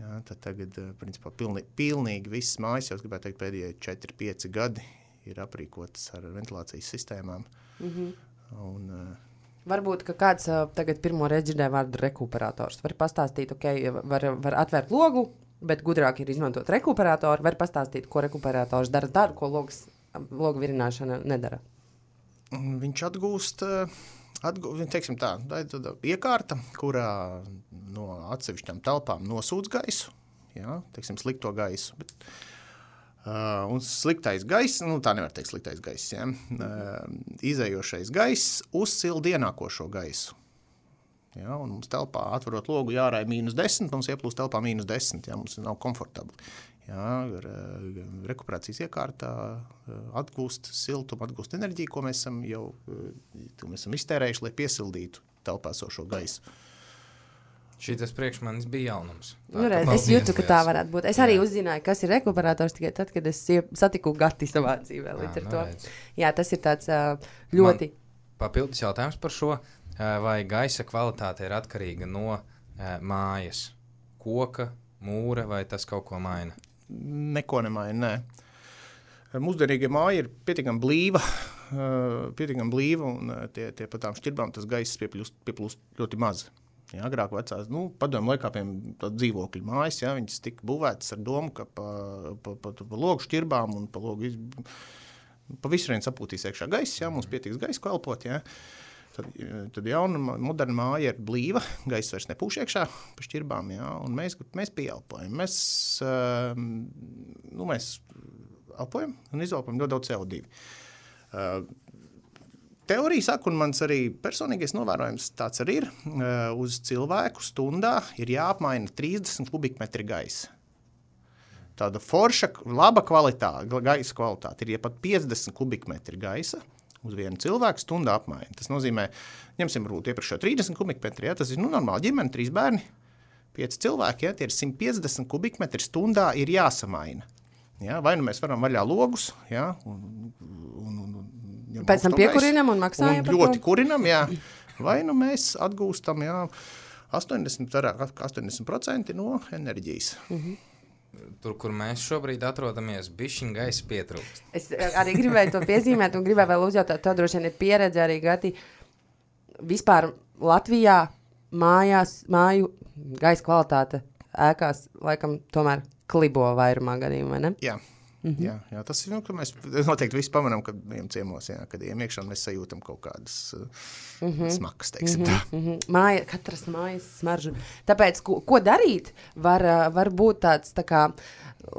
Speaker 3: Jā, tagad, principā, pilni, pilnīgi visas mājas, jau gribētu teikt, pēdējie 4-5 gadi ir aprīkotas ar ventilācijas sistēmām. Mm -hmm. un,
Speaker 2: Varbūt kāds tagad pirmo reizi dzirdēja vārdu rekuperators. Var pastāstīt, ok, var, var atvērt logu, bet gudrāk ir izmantot rekuperatoru. Var pastāstīt, ko rekuperators dara, dara ko logs, logu virināšana nedara.
Speaker 3: Viņš atgūst, atgūst teiksim tā, ir tāda iekārta, kurā no atsevišķām telpām nosūdz gaisu, jā, teiksim, slikto gaisu. Bet, uh, Uh, un sliktais gaiss, nu tā nevar teikt, sliktais gaiss. Ja? Uh, izējošais gaiss uzsilda ienākošo gaisu. Ja? Un mums telpā atverot logu jārāja mīnus 10, mums ieplūst telpā mīnus 10. Ja? Mums nav komfortabli. Ja? Rekuperācijas iekārtā uh, atgūst siltumu, atgūst enerģiju, ko mēs esam jau uh, mēs esam iztērējuši, lai piesildītu telpā esošo gaisu. Uh,
Speaker 1: Šis priekš manis bija jaunums.
Speaker 2: Tā, nu, redz, es jūtu, ka tā varētu būt. Es jā. arī uzzināju, kas ir rekuperators tikai tad, kad es satiku Gati savā dzīvē. Jā, nu, jā, tas ir tāds ļoti. Man
Speaker 1: papildus jautājums par šo. Vai gaisa kvalitāte ir atkarīga no mājas, koka, mūra vai tas kaut ko maina?
Speaker 3: Neko nemaina. Nē. Mūsdienīgie māja ir pietiekami blīva, pietiekami blīva un tie, tie pat tām šķirbām tas gaiss pieplūst, pieplūst ļoti maz. Ja, agrāk vecās, nu, padomu laikā, piemēram, dzīvokļu mājas, ja, viņas tika būvētas ar domu, ka pa, pa, pa, pa logu šķirbām un pa logu iz... pa visu vienu sapūtīs iekšā gaisa, ja, mums pietiks gaisa kalpot, ja. Tad, tad jauna, moderna māja ir blīva, gaisa vairs nepūš iekšā pa šķirbām, ja, un mēs, mēs pieelpojam. Mēs, uh, nu, mēs elpojam un izelpojam ļoti daudz CO2. Teorija saka, un mans arī personīgais novērojums tāds arī ir, uz cilvēku stundā ir jāapmaina 30 kubikmetri gaisa. Tāda forša, laba kvalitāte, gaisa kvalitāte ir ja pat 50 kubikmetri gaisa uz vienu cilvēku stundu apmaiņa. Tas nozīmē, ņemsim rūtu iepriekšējo 30 kubikmetri, ja, tas ir nu, normāli ģimene, trīs bērni, pieci cilvēki, ja, tie ir 150 kubikmetri stundā ir jāsamaina. Ja, vai nu mēs varam vaļā logus, ja, un, un, un,
Speaker 2: Pēc tam piekurinam un maksājam.
Speaker 3: Un ļoti kurinam, jā. Vai nu mēs atgūstam jā, 80, 80% no enerģijas. Mm -hmm.
Speaker 1: Tur, kur mēs šobrīd atrodamies, bija gaisa pietrūkst.
Speaker 2: Es arī gribēju to piezīmēt, un gribēju vēl uzjautāt, tā droši vien ir pieredze arī gati. Vispār Latvijā mājās, māju gaisa kvalitāte ēkās laikam tomēr klibo vairumā gadījumā, ne?
Speaker 3: Jā. Mm -hmm. jā, jā, tas ir. Nu, mēs noteikti visi pamanām, kad ejam ciemos, jā, kad ejam iekšā, mēs sajūtam kaut kādas uh, mm -hmm. smagas, teiksim. Mm -hmm.
Speaker 2: Mm -hmm. Māja, katras mājas smaržu. Tāpēc, ko, ko darīt, var, var būt tāds tā kā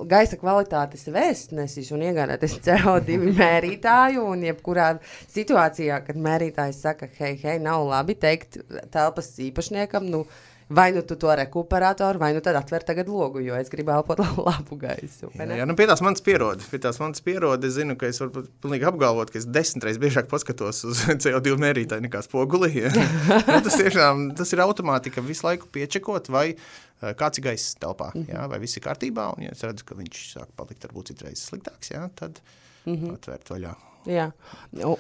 Speaker 2: gaisa kvalitātes vēstnesis un iegādāties CO2 mērītāju. Un jebkurā situācijā, kad mērītājs saka, hei, hei, nav labi teikt telpas īpašniekam, nu, vai nu tu to rekuperatoru, vai nu tad atver tagad logu, jo es gribu elpot labu gaisu.
Speaker 3: Jā, jā, nu pie tās manas pierodes, pie tās manas pierodes, es zinu, ka es varu pilnīgi apgalvot, ka es desmit reizes biežāk paskatos uz CO2 mērītāju nekā spoguli. nu, tas tiešām, tas ir automātika visu laiku piečekot, vai eh, kāds ir gaiss telpā, mm -hmm. jā, vai viss ir kārtībā, un ja es redzu, ka viņš sāk palikt varbūt citreiz sliktāks, jā, tad mm -hmm. atvērt vaļā
Speaker 2: Jā.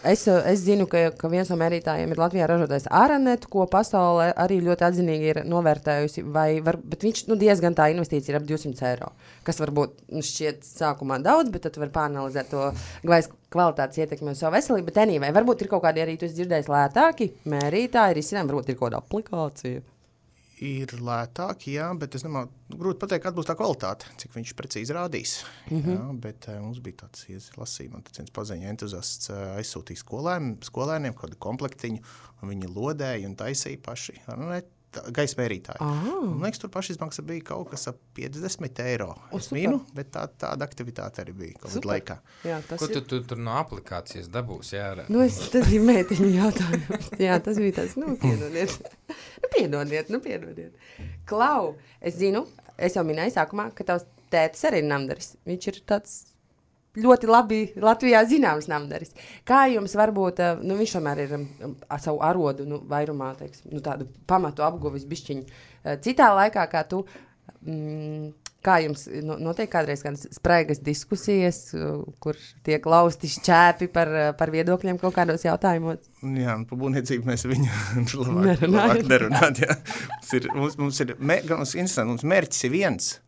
Speaker 2: Es, es zinu, ka, ka viens no mērītājiem ir Latvijā ražotais Aranet, ko pasaulē arī ļoti atzinīgi ir novērtējusi. Var, bet viņš nu, diezgan tā investīcija ir ap 200 eiro. Kas varbūt nu, šķiet sākumā daudz, bet tad var pāranalizēt to gaisa kvalitātes ietekmi uz savu veselību. Bet anyway, varbūt ir kaut kādi arī, esi dzirdējis, lētāki mērītāji, ir izcinājumi, varbūt ir kaut kāda aplikācija
Speaker 3: ir lētāki, jā, bet es domāju, grūti pateikt, kāda būs tā kvalitāte, cik viņš precīzi rādīs. Mm -hmm. jā, bet uh, mums bija tāds lasījums, man viens paziņa entuziasts uh, aizsūtīja skolēniem, skolēniem kādu komplektiņu, un viņi lodēja un taisīja paši. Nu, gaisa mērītāji. Ah. Man liekas, tur pašizmaksa bija kaut kas ap 50 eiro. Es mīnu, bet tā, tāda aktivitāte arī bija kaut kādā laikā.
Speaker 1: Jā, Ko tu, tu tur no aplikācijas dabūsi? Jā,
Speaker 2: nu, es, tas bija meitiņu jautājums. jā, tas bija tas, nu, piedodiet. nu, piedodiet, nu, piedodiet. Klau, es zinu, es jau minēju sākumā, ka tavs tētis arī ir namdaris. Viņš ir tāds ļoti labi Latvijā zināms namdaris. Kā jums varbūt, eh, nu, viņš tomēr ir um, ar savu arodu, nu, vairumā, teiksim, nu, tādu pamatu apguvis bišķiņu eh, citā laikā, kā tu, mm, kā jums nu, notiek kādreiz kādas spraigas diskusijas, kur tiek lausti šķēpi par, par viedokļiem kaut kādos jautājumos?
Speaker 3: Jā, nu, par būvniecību mēs viņu labāk, labāk nerunāt, jā. Mums ir, mums, mums ir, mē, mums, mums mērķis ir viens –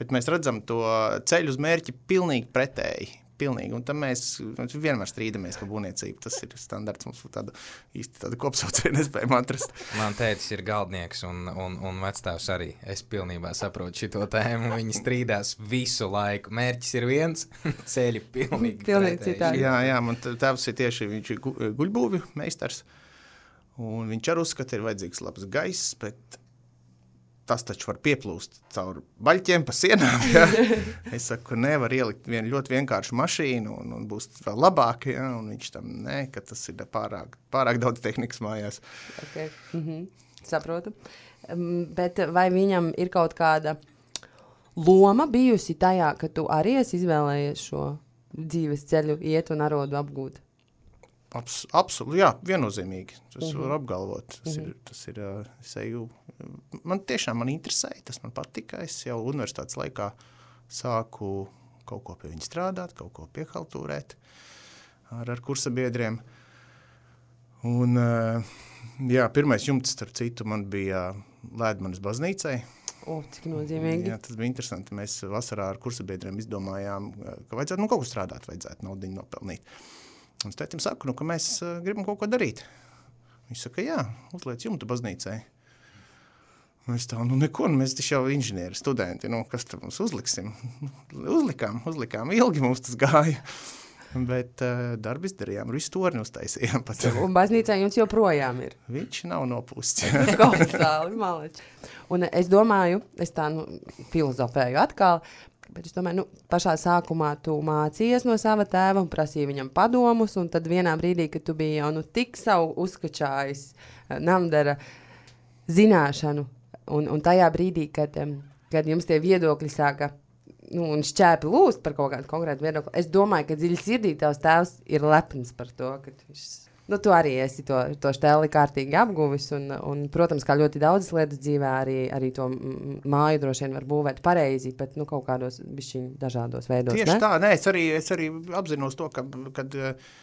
Speaker 3: bet mēs redzam to ceļu uz mērķi pilnīgi pretēji. Pilnīgi. Un tam mēs, mēs vienmēr strīdamies par būvniecību. Tas ir standarts. Mums tādu īsti tādu kopsaucēju nespējam atrast.
Speaker 1: Man tētis ir galdnieks un, un, un vectēvs arī. Es pilnībā saprotu šo tēmu. Viņi strīdās visu laiku. Mērķis ir viens, ceļi pilnīgi, pilnīgi citādi.
Speaker 3: Jā, jā, man tēvs ir tieši viņš ir guļbūvi meistars. Un viņš arī uzskata, ka ir vajadzīgs labs gaiss, bet tas taču var pieplūst caur baļķiem, pa sienām. Ja? Es saku, nevar ielikt vienu ļoti vienkāršu mašīnu, un, un būs vēl labāk. Ja? Un viņš tam nē, ka tas ir pārāk, pārāk daudz tehnikas mājās.
Speaker 2: Okay. Mm -hmm. Saprotu. Um, bet vai viņam ir kaut kāda loma bijusi tajā, ka tu arī esi izvēlējies šo dzīves ceļu, iet un arodu apgūt?
Speaker 3: Abs, absolūti, jā, viennozīmīgi. Tas -hmm. var apgalvot. Tas -hmm. ir, tas ir es eju, man tiešām man interesēja, tas man patika. Es jau universitātes laikā sāku kaut ko pie viņa strādāt, kaut ko piehaltūrēt ar, ar kursabiedriem. Un, jā, pirmais jumts, starp citu, man bija Lēdmanas baznīcai.
Speaker 2: O, cik nozīmīgi.
Speaker 3: Jā, tas bija interesanti. Mēs vasarā ar kursabiedriem izdomājām, ka vajadzētu nu, kaut ko strādāt, vajadzētu naudu nopelnīt. Un es tētim saku, nu, ka mēs uh, gribam kaut ko darīt. Viņš saka, jā, uzliec jumtu baznīcai. Mēs tā, nu neko, nu mēs taču jau inženieri, studenti, nu kas tad mums uzliksim? Uzlikām, uzlikām, ilgi mums tas gāja. Bet uh, darbu izdarījām, visu torni uztaisījām. Pat.
Speaker 2: Un baznīcā jums joprojām ir?
Speaker 3: Viņš nav nopūsts.
Speaker 2: Kolosāli, maleči. Un es domāju, es tā nu, filozofēju atkal, Bet es domāju, nu, pašā sākumā tu mācījies no sava tēva un prasīji viņam padomus, un tad vienā brīdī, kad tu biji jau nu, tik savu uzskačājis uh, namdara zināšanu, un, un tajā brīdī, kad, kad jums tie viedokļi sāka nu, un šķēpi lūst par kaut kādu konkrētu viedokli, es domāju, ka dziļi sirdī tavs tēvs ir lepns par to, ka viņš Nu, tu arī esi to, to stēli kārtīgi apguvis. Un, un, protams, kā ļoti daudzas lietas dzīvē, arī, arī to māju droši vien var būvēt pareizi, bet nu, kaut kādos dažādos veidos.
Speaker 3: Tieši ne? tā, nē, es arī, es arī apzinos to, ka. Kad, uh,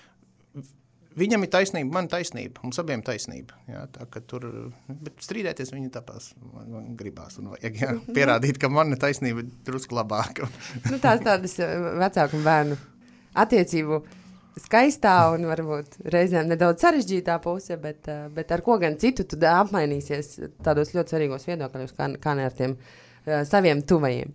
Speaker 3: Viņam ir taisnība, man ir taisnība. Mums abiem ir taisnība. Jā, tā, tur, bet strīdēties viņa tāpēc man, man gribās. Un vajag jā, pierādīt, ka man ir taisnība drusku labāka.
Speaker 2: nu, tās tādas eh, vecāku un bērnu attiecību skaistā un varbūt reizēm nedaudz sarežģītā puse, bet, eh, bet ar ko gan citu tu apmainīsies tādos ļoti svarīgos viedokļos, kā, kā ne ar tiem uh, saviem tuvajiem.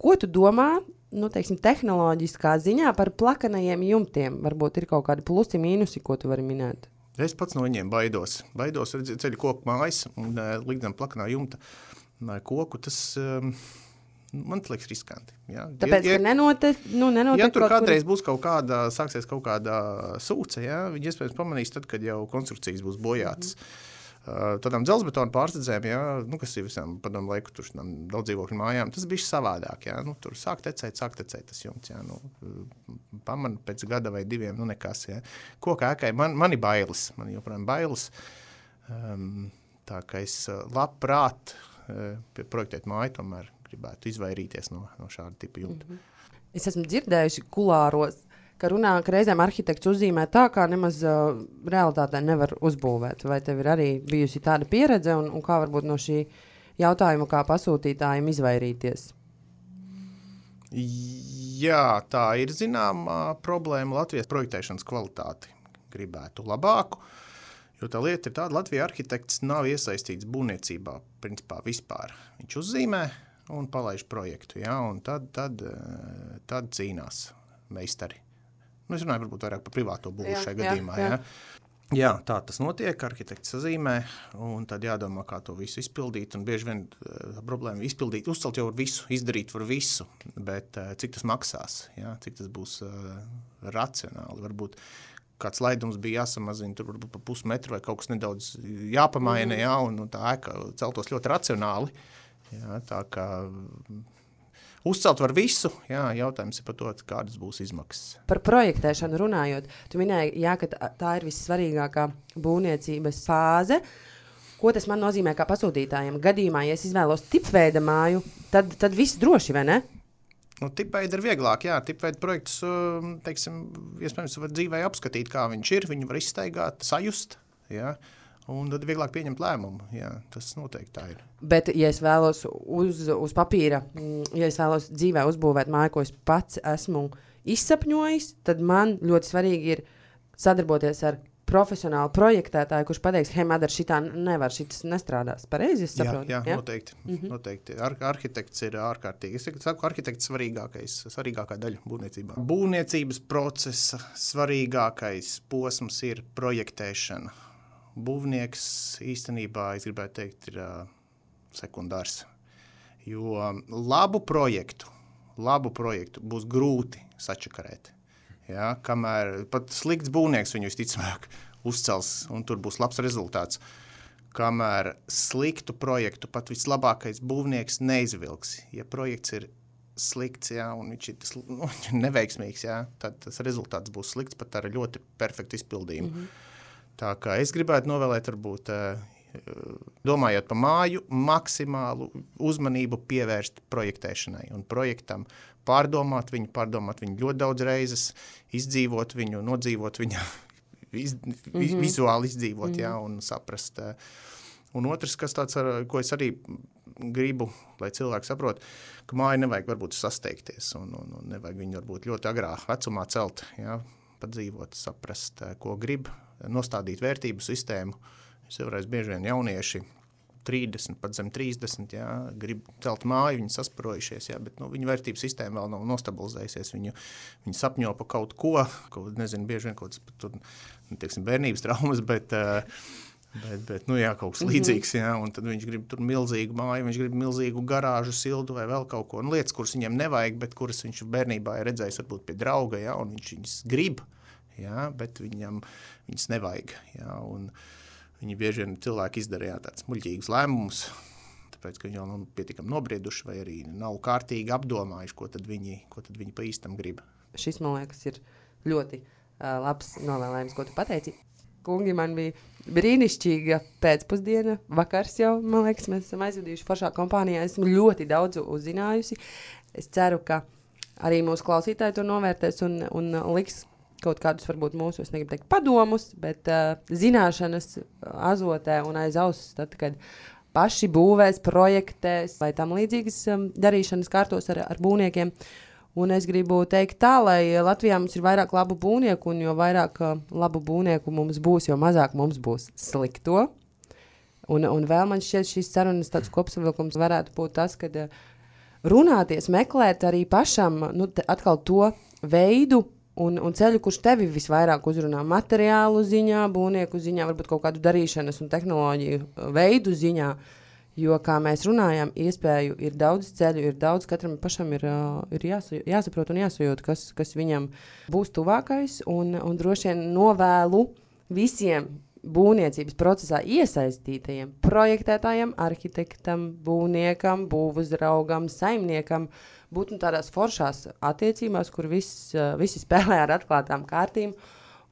Speaker 2: Ko tu domā nu, teiksim, tehnoloģiskā ziņā par plakanajiem jumtiem? Varbūt ir kaut kādi plusi, mīnusi, ko tu vari minēt.
Speaker 3: Es pats no viņiem baidos. Baidos redzēt ceļu koku mājas un uh, likdam plakanā jumta koku. Tas, um, Man liekas, riskanti. Ja.
Speaker 2: Tāpēc, ja, ka nenote, nu, nenotiek
Speaker 3: ja tur kādreiz
Speaker 2: kur...
Speaker 3: būs kaut kāda, sāksies kaut kāda sūce, ja, viņi iespējams pamanīs, tad, kad jau konstrukcijas būs bojātas. Mm -hmm. Uh, tādām dzelzbetona pārstāvjiem, ja, nu, kas ir visam padomu laiku, tur daudz dzīvokļu mājām, tas bija savādāk. Ja, nu, tur sāk tecēt, sāk tecēt tas jumts. Ja, nu, Pamanīt pēc gada vai diviem, nu nekas. Ja. Koka ēkai man, man ir bailes, man joprojām bailes. Um, tā kā es labprāt uh, projektēt māju, tomēr gribētu izvairīties no, no šāda tipa jumta. Mm -hmm.
Speaker 2: Es esmu dzirdējusi kulāros, ka runā, ka reizēm arhitekts uzzīmē tā, kā nemaz uh, realitātē nevar uzbūvēt. Vai tev ir arī bijusi tāda pieredze, un, un kā varbūt no šī jautājuma, kā pasūtītājiem izvairīties?
Speaker 3: Jā, tā ir zināma problēma Latvijas projektēšanas kvalitāti. Gribētu labāku. Jo tā lieta ir tāda, ka Latvijas arhitekts nav iesaistīts būvniecībā principā vispār. Viņš uzzīmē, un palaiž projektu. Ja? Un tad, tad, eh, tad cīnās meistari. Nu, es runāju varbūt par privāto būvu šajā gadījumā. Jā, jā. Ja? Jā, tā tas notiek. Arhitekts sazīmē, un tad jādomā, kā to visu izpildīt. Un bieži vien uh, problēma ir izpildīt, uzcelt jau var visu, izdarīt var visu, bet uh, cik tas maksās, ja? cik tas būs uh, racionāli. Varbūt kāds laidums bija jāsamazina, tur varbūt pa pusmetru vai kaut kas nedaudz jāpamaina, mm. ja? un, un tā ēka celtos ļoti racionāli. Uh, Jā, tā kā uzcelt var visu, jā, jautājums ir par to, kādas būs izmaksas.
Speaker 2: Par projektēšanu runājot, tu minēji, jā, ka tā ir vissvarīgākā būvniecības fāze. Ko tas man nozīmē kā pasūtītājiem? Gadījumā, ja es izvēlos tipveida māju, tad, tad viss droši, vai ne?
Speaker 3: Nu, tipveidi ir vieglāk, jā, tipveida projekts, um, teiksim, iespējams, var dzīvē apskatīt, kā viņš ir, viņu var izstaigāt, sajust, jā. Ja? Un tad vieglāk pieņemt lēmumu. Jā, tas noteikti tā ir.
Speaker 2: Bet, ja es vēlos uz, uz papīra, mm, ja es vēlos dzīvē uzbūvēt māju, ko es pats esmu izsapņojis, tad man ļoti svarīgi ir sadarboties ar profesionālu projektētāju, kurš pateiks, hei, Madara, šī tā nevar, šis nestrādās. Pareizi, es saprotu.
Speaker 3: Jā, jā, jā? noteikti. Mm -hmm. noteikti. Ar, arhitekts ir ārkārtīgi. Es saku, arhitekts svarīgākais, svarīgākā daļa būvniecībā. Būvniecības procesa svarīgākais posms ir projektēšana būvnieks īstenībā, es gribētu teikt, ir uh, sekundārs. Jo labu projektu, labu projektu būs grūti sačakarēt. Ja, kamēr pat slikts būvnieks viņu visticamāk uzcels un tur būs labs rezultāts. Kamēr sliktu projektu pat vislabākais būvnieks neizvilks. Ja projekts ir slikts, ja, un viņš ir, tas, nu, neveiksmīgs, ja, tad tas rezultāts būs slikts pat ar ļoti perfektu izpildījumu. Mm -hmm. Tā kā es gribētu novēlēt, varbūt, eh, domājot par māju, maksimālu uzmanību pievērst projektēšanai un projektam. Pārdomāt viņu, pārdomāt viņu ļoti daudz reizes, izdzīvot viņu, nodzīvot viņu, iz, mm -hmm. vizuāli izdzīvot, mm -hmm. jā, un saprast. Eh. Un otrs, kas tāds, ar, ko es arī gribu, lai cilvēki saprot, ka māju nevajag varbūt sasteigties un, un, un nevajag viņu varbūt ļoti agrā vecumā celt, jā, padzīvot, saprast, eh, ko grib, nostādīt vērtību sistēmu. Es jau bieži vien jaunieši 30, pat zem 30, jā, grib celt māju, viņi sasprojušies, jā, bet nu, viņu vērtību sistēma vēl nav nostabilizējusies. Viņu, viņi sapņo par kaut ko, ko nezinu, bieži vien kaut kāds tur, nu, bērnības traumas, bet, bet, bet nu, jā, kaut kas mhm. līdzīgs. Jā, un tad viņš grib tur milzīgu māju, viņš grib milzīgu garāžu, sildu vai vēl kaut ko. Nu, lietas, kuras viņam nevajag, bet kuras viņš bērnībā ir redzējis varbūt pie drauga, jā, un viņš viņas grib jā, bet viņam viņas nevajag. Jā, viņi bieži vien cilvēki izdarīja tādus muļķīgus lēmumus, tāpēc, ka viņi jau nu, pietiekami nobrieduši vai arī nav kārtīgi apdomājuši, ko tad viņi, ko tad viņi pa īstam grib.
Speaker 2: Šis, man liekas, ir ļoti uh, labs novēlējums, ko tu pateici. Kungi, man bija brīnišķīga pēcpusdiena, vakars jau, man liekas, mēs esam aizvadījuši foršā kompānijā. Esmu ļoti daudz uzzinājusi. Es ceru, ka arī mūsu klausītāji to novērtēs un, un liks kaut kādus, varbūt mūsu, es negribu teikt, padomus, bet uh, zināšanas azotē un aiz auss, tad, kad paši būvēs, projektēs vai tam līdzīgas um, darīšanas kārtos ar, ar būvniekiem. Un es gribu teikt tā, lai Latvijā mums ir vairāk labu būvnieku, un jo vairāk uh, labu būvnieku mums būs, jo mazāk mums būs slikto. Un, un vēl man šķiet, šīs sarunas kopsavilkums varētu būt tas, ka runāties, meklēt arī pašam nu, atkal to veidu. Un, un ceļu, kurš tevi visvairāk uzrunā materiālu ziņā, būvnieku ziņā, varbūt kaut kādu darīšanas un tehnoloģiju uh, veidu ziņā. Jo, kā mēs runājam, iespēju ir daudz ceļu, ir daudz, katram pašam ir, uh, ir jāsa, jāsaprot un jāsajūt, kas, kas viņam būs tuvākais. Un, un droši vien novēlu visiem būvniecības procesā iesaistītajiem projektētājiem, arhitektam, būvniekam, būvuzraugam, saimniekam būt nu, tādās foršās attiecībās, kur viss, uh, visi spēlē ar atklātām kārtīm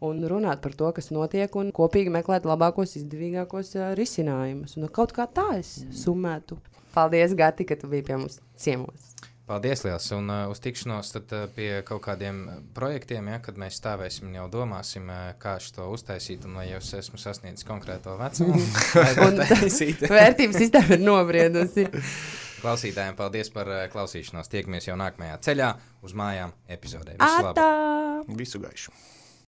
Speaker 2: un runāt par to, kas notiek, un kopīgi meklēt labākos, izdevīgākos uh, risinājumus. Un nu, kaut kā tā es summētu. Paldies, Gati, ka tu biji pie mums ciemos.
Speaker 1: Paldies, Lielas, un uh, uz tikšanos tad, uh, pie kaut kādiem projektiem, ja, kad mēs stāvēsim un jau domāsim, uh, kā šo uztaisīt, un vai jau es esmu sasniedzis konkrēto vecumu. lai to
Speaker 2: Un
Speaker 1: taisītu.
Speaker 2: vērtības sistēma ir nobriedusi.
Speaker 1: Klausītājiem paldies par uh, klausīšanos. Tiekamies jau nākamajā ceļā uz mājām epizodē. Visu!
Speaker 3: Visu gaišu.